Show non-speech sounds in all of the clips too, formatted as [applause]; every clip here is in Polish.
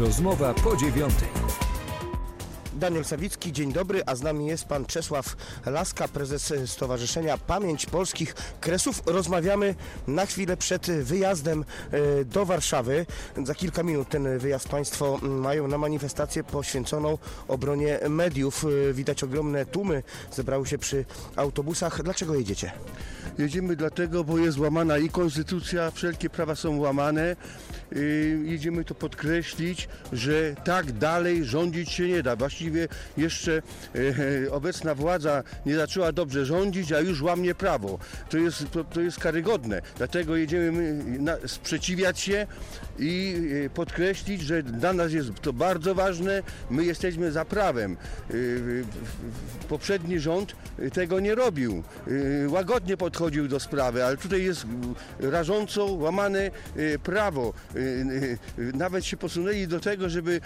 Rozmowa po dziewiątej. Daniel Sawicki, dzień dobry, a z nami jest pan Czesław Laska, prezes Stowarzyszenia Pamięć Polskich Kresów. Rozmawiamy na chwilę przed wyjazdem e, do Warszawy. Za kilka minut ten wyjazd państwo mają na manifestację poświęconą obronie mediów. E, Widać ogromne tłumy, zebrały się przy autobusach. Dlaczego jedziecie? Jedziemy dlatego, bo jest łamana i konstytucja, wszelkie prawa są łamane. Jedziemy to podkreślić, że tak dalej rządzić się nie da. Właściwie jeszcze e, obecna władza nie zaczęła dobrze rządzić, a już łamie prawo. To jest, to, to jest karygodne. Dlatego jedziemy sprzeciwiać się i e, podkreślić, że dla nas jest to bardzo ważne. My jesteśmy za prawem. W- Poprzedni rząd tego nie robił. Łagodnie podchodził do sprawy, ale tutaj jest rażąco łamane yy, prawo. Yy, yy, Nawet się posunęli do tego, żeby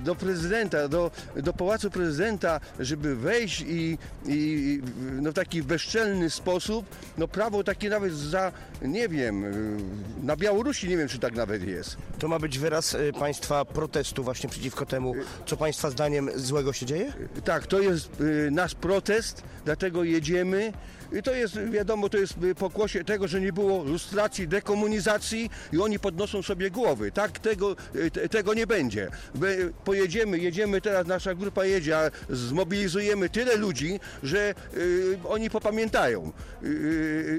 do prezydenta, do, do pałacu prezydenta, żeby wejść i, i no, w taki bezczelny sposób, no prawo takie nawet za, nie wiem, na Białorusi nie wiem, czy tak nawet jest. To ma być wyraz państwa protestu właśnie przeciwko temu, co państwa zdaniem złego się dzieje? Tak, to jest y, nasz protest, dlatego jedziemy. I to jest, wiadomo, to jest y, pokłosie tego, że nie było lustracji, dekomunizacji i oni podnoszą sobie głowy. Tak, tego, y, te- tego nie będzie. My pojedziemy, jedziemy teraz, nasza grupa jedzie, a zmobilizujemy tyle ludzi, że y, oni popamiętają, y,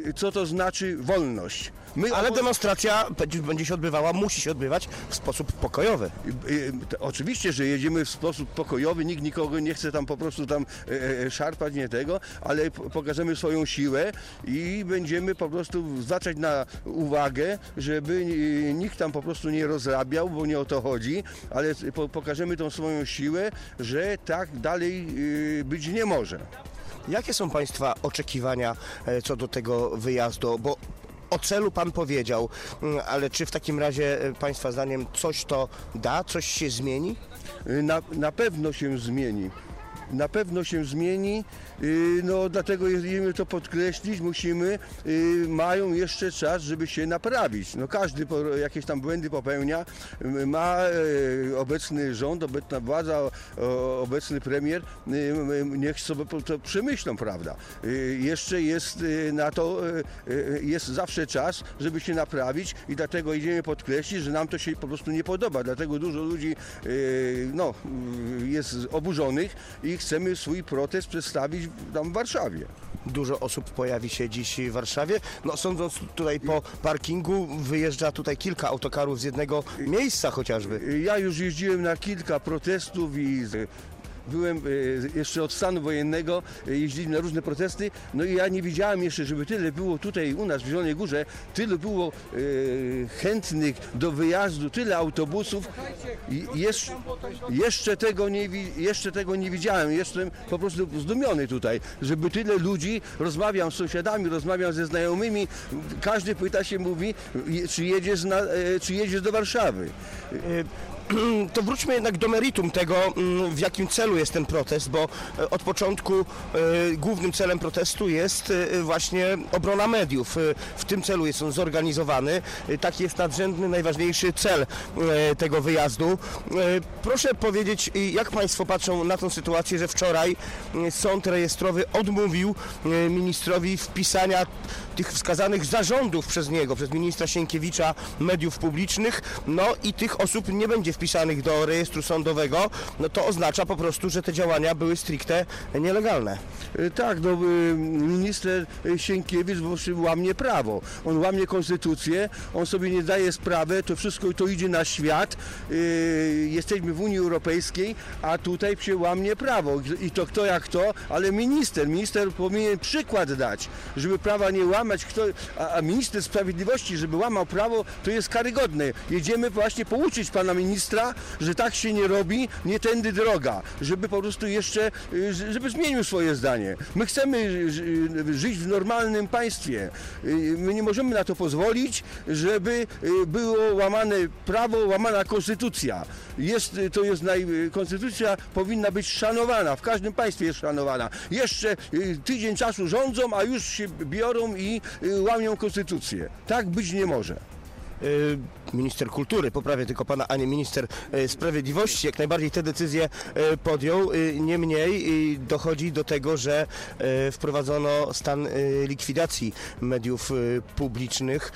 y, co to znaczy wolność. My Ale demonstracja będzie- się odbywała, musi się odbywać w sposób pokojowy. Y, Oczywiście, że jedziemy w sposób pokojowy, nikt nikogo nie chce tam po prostu tam e, e, szarpać, nie tego, ale pokażemy swoją siłę i będziemy po prostu zwracać na uwagę, żeby nikt tam po prostu nie rozrabiał, bo nie o to chodzi, ale po, pokażemy tą swoją siłę, że tak dalej y, być nie może. Jakie są Państwa oczekiwania e, co do tego wyjazdu? Bo o celu Pan powiedział, mm, ale czy w takim razie e, Państwa zdaniem coś to da, coś się zmieni? Y, Na, na pewno się zmieni. Na pewno się zmieni, y, no dlatego jedziemy to podkreślić, musimy, y, mają jeszcze czas, żeby się naprawić. No każdy jakieś tam błędy popełnia, y, ma obecny rząd, obecna władza, obecny premier, niech sobie to przemyślą, prawda. Jeszcze jest na to, jest zawsze czas, żeby się naprawić i dlatego idziemy podkreślić, że nam to się po prostu nie podoba, dlatego dużo ludzi no, jest oburzonych i chcemy swój protest przedstawić tam w Warszawie. Dużo osób pojawi się dziś w Warszawie. No sądząc tutaj po parkingu, wyjeżdża tutaj kilka autokarów z jednego miejsca chociażby. Ja już jeździłem na kilka protestów i byłem y, jeszcze od stanu wojennego, y, jeździliśmy na różne protesty, no i ja nie widziałem jeszcze, żeby tyle było tutaj u nas w Zielonej Górze, tyle było y, chętnych do wyjazdu, tyle autobusów. I jeszcze, tego nie, jeszcze tego nie widziałem, jestem po prostu zdumiony tutaj, żeby tyle ludzi, rozmawiam z sąsiadami, rozmawiam ze znajomymi, każdy pyta się, mówi, czy jedziesz, na, e, czy jedziesz do Warszawy. [clears throat] To wróćmy jednak do meritum tego, mm, w jakim celu jest ten protest, bo e, od początku e, głównym celem protestu jest e, właśnie obrona mediów. W tym celu jest on zorganizowany. Taki jest nadrzędny, najważniejszy cel tego wyjazdu. Proszę powiedzieć, jak Państwo patrzą na tę sytuację, że wczoraj sąd rejestrowy odmówił ministrowi wpisania tych wskazanych zarządów przez niego, przez ministra Sienkiewicza mediów publicznych, no i tych osób nie będzie wpisanych do rejestru sądowego, no to oznacza po prostu, że te działania były stricte nielegalne. E, Tak, no, y, minister Sienkiewicz łamie prawo. On łamie konstytucję, on sobie nie daje sprawy, to wszystko to idzie na świat. Y, Jesteśmy w Unii Europejskiej, a tutaj się łamie prawo. I to kto jak to, ale minister. Minister powinien przykład dać, żeby prawa nie łamać. Kto, a minister sprawiedliwości, żeby łamał prawo, to jest karygodne. Jedziemy właśnie pouczyć pana ministra, że tak się nie robi, nie tędy droga. Żeby po prostu jeszcze, y, żeby zmienił swoje zdanie. My chcemy ży- żyć w normalnym państwie. Y, My nie możemy na to pozwolić, żeby y, było łamane prawo, łamana konstytucja. Jest, y, to jest naj... Konstytucja powinna być szanowana, w każdym państwie jest szanowana. Jeszcze y, tydzień czasu rządzą, a już się biorą i y, łamią konstytucję. Tak być nie może. Y, Minister kultury, poprawię tylko pana, a nie minister y, sprawiedliwości, jak najbardziej te decyzje y, podjął. Niemniej dochodzi do tego, że wprowadzono stan likwidacji mediów publicznych.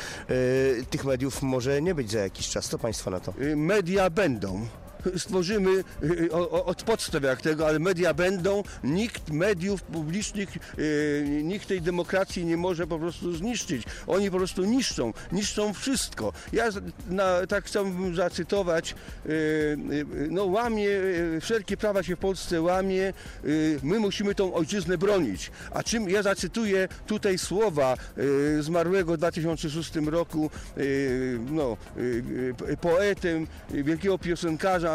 Tych mediów może nie być za jakiś czas. Co państwo na to? Media będą. Stworzymy y, o- od podstaw jak tego, ale media będą. Nikt mediów publicznych, y, nikt tej demokracji nie może po prostu zniszczyć. Oni po prostu niszczą, niszczą wszystko. Ja na, tak chciałbym zacytować, y, y, no łamie, y, wszelkie prawa się w Polsce łamie, y, my musimy tą ojczyznę bronić. A czym ja zacytuję tutaj słowa y, zmarłego w 2006 roku y, no, y, y, y, wielkiego piosenkarza y,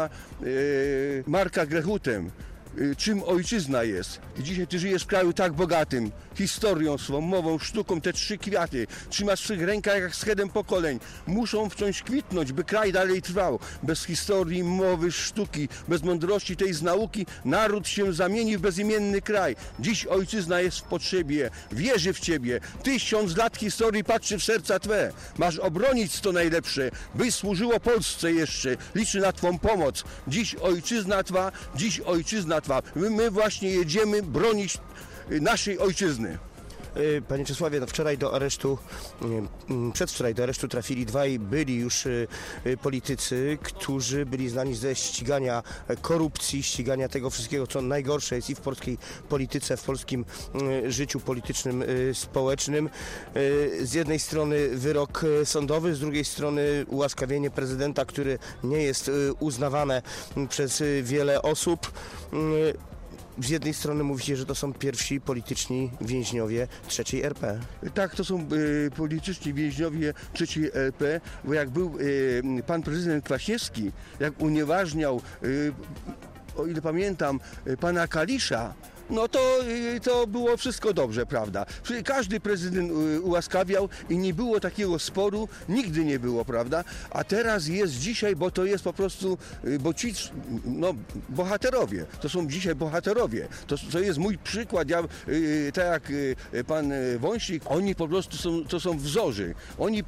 Marka Grechutem. Y, Czym ojczyzna jest? Dzisiaj ty żyjesz w kraju tak bogatym, historią swą, mową, sztuką, te trzy kwiaty. Trzymasz w swych rękach jak schedem pokoleń. Muszą wciąż kwitnąć, by kraj dalej trwał. Bez historii, mowy, sztuki, bez mądrości tej z nauki, naród się zamieni w bezimienny kraj. Dziś ojczyzna jest w potrzebie, wierzy w ciebie. Tysiąc lat historii patrzy w serca twe. Masz obronić to najlepsze, by służyło Polsce jeszcze. Liczy na twą pomoc. Dziś ojczyzna twa, dziś ojczyzna My, właśnie jedziemy bronić naszej ojczyzny. Y, Panie Czesławie, no wczoraj do aresztu, y, mm, przedwczoraj do aresztu trafili dwaj byli już y, politycy, którzy byli znani ze ścigania korupcji, ścigania tego wszystkiego, co najgorsze jest i w polskiej polityce, w polskim życiu politycznym, społecznym. Z jednej strony wyrok sądowy, z drugiej strony ułaskawienie prezydenta, który nie jest uznawane mm, przez wiele osób. Z jednej strony mówicie, że to są pierwsi polityczni więźniowie trzeciej RP. Tak, to są y, polityczni więźniowie trzeciej LP, bo jak był y, pan prezydent Kwaśniewski, jak unieważniał, y, o ile pamiętam, pana Kalisza, no to, y, to było wszystko dobrze, prawda? Każdy prezydent y, ułaskawiał i nie było takiego sporu, nigdy nie było, prawda? A teraz jest dzisiaj, bo to jest po prostu, y, bo ci, no, bohaterowie, to są dzisiaj bohaterowie. To, to jest mój przykład, ja, tak jak pan Wąsik, oni po prostu są, to są wzorzy. Oni,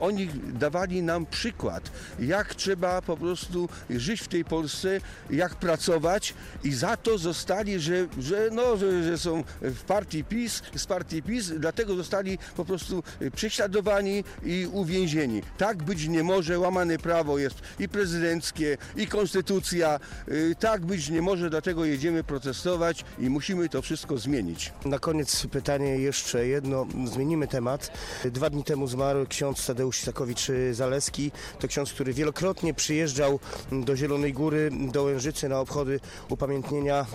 oni dawali nam przykład, jak trzeba po prostu żyć w tej Polsce, jak pracować i za to zostali, że, że, no, że, że są w partii PiS, z partii PiS, dlatego zostali po prostu prześladowani i uwięzieni. Tak być nie może, łamane prawo jest i prezydenckie, i konstytucja. Y, Tak być nie może, dlatego jedziemy protestować i musimy to wszystko zmienić. Na koniec pytanie jeszcze jedno, zmienimy temat. Dwa dni temu zmarł ksiądz Tadeusz Sakowicz-Zaleski. To ksiądz, który wielokrotnie przyjeżdżał do Zielonej Góry, do Łężycy na obchody upamiętnienia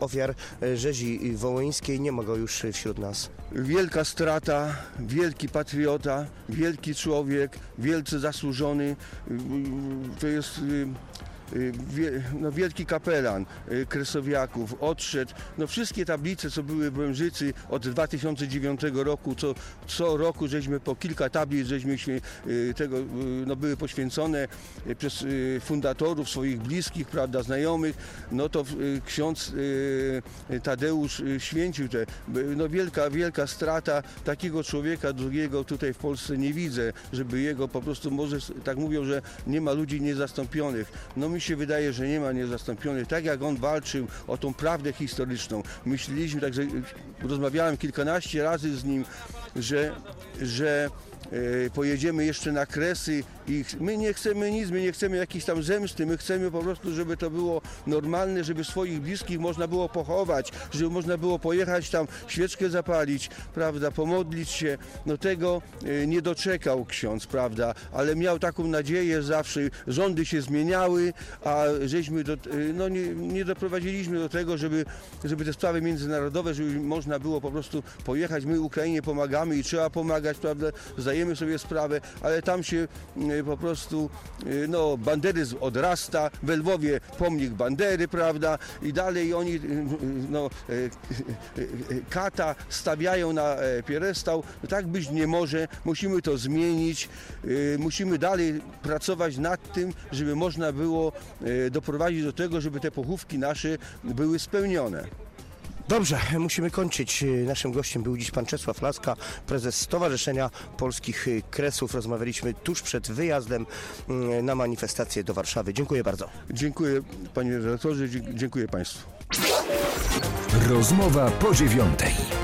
ofiar rzezi wołyńskiej. Nie ma go już wśród nas. Wielka strata, wielki patriota, wielki człowiek, wielce zasłużony. To jest y, no, wielki kapelan y, Kresowiaków, odszedł. No, wszystkie tablice, co były w Łężycy od 2009 roku, co, co roku żeśmy po kilka tablic, żeśmy się, y, tego, y, no, były poświęcone y, przez y, fundatorów, swoich bliskich, prawda, znajomych. No to y, ksiądz y, Tadeusz y, święcił te, no wielka, wielka strata takiego człowieka drugiego tutaj w Polsce nie widzę, żeby jego po prostu może tak mówią, że nie ma ludzi niezastąpionych. No się wydaje, że nie ma niezastąpionych. Tak jak on walczył o tą prawdę historyczną. Myśleliśmy, także rozmawiałem kilkanaście razy z nim, że, że pojedziemy jeszcze na Kresy i my nie chcemy nic, my nie chcemy jakiejś tam zemsty, my chcemy po prostu, żeby to było normalne, żeby swoich bliskich można było pochować, żeby można było pojechać tam, świeczkę zapalić, prawda, pomodlić się. No tego e, nie doczekał ksiądz, prawda, ale miał taką nadzieję zawsze, rządy się zmieniały, a żeśmy do, e, no nie, nie doprowadziliśmy do tego, żeby, żeby te sprawy międzynarodowe, żeby można było po prostu pojechać. My Ukrainie pomagamy i trzeba pomagać, prawda, zdajemy sobie sprawę, ale tam się e, po prostu e, no, banderyzm odrasta, w Lwowie pomnik Bandery, prawda, i dalej oni no, e, e, e, kata stawiają na e, pierestał. Tak być nie może, musimy to zmienić, musimy dalej pracować nad tym, żeby można było e, doprowadzić do tego, żeby te pochówki nasze były spełnione. Dobrze, musimy kończyć. Naszym gościem był dziś pan Czesław Laska, prezes Stowarzyszenia Polskich Kresów. Rozmawialiśmy tuż przed wyjazdem mm, na manifestację do Warszawy. Dziękuję bardzo. Dziękuję panie redaktorze, dziękuję państwu. Rozmowa po dziewiątej.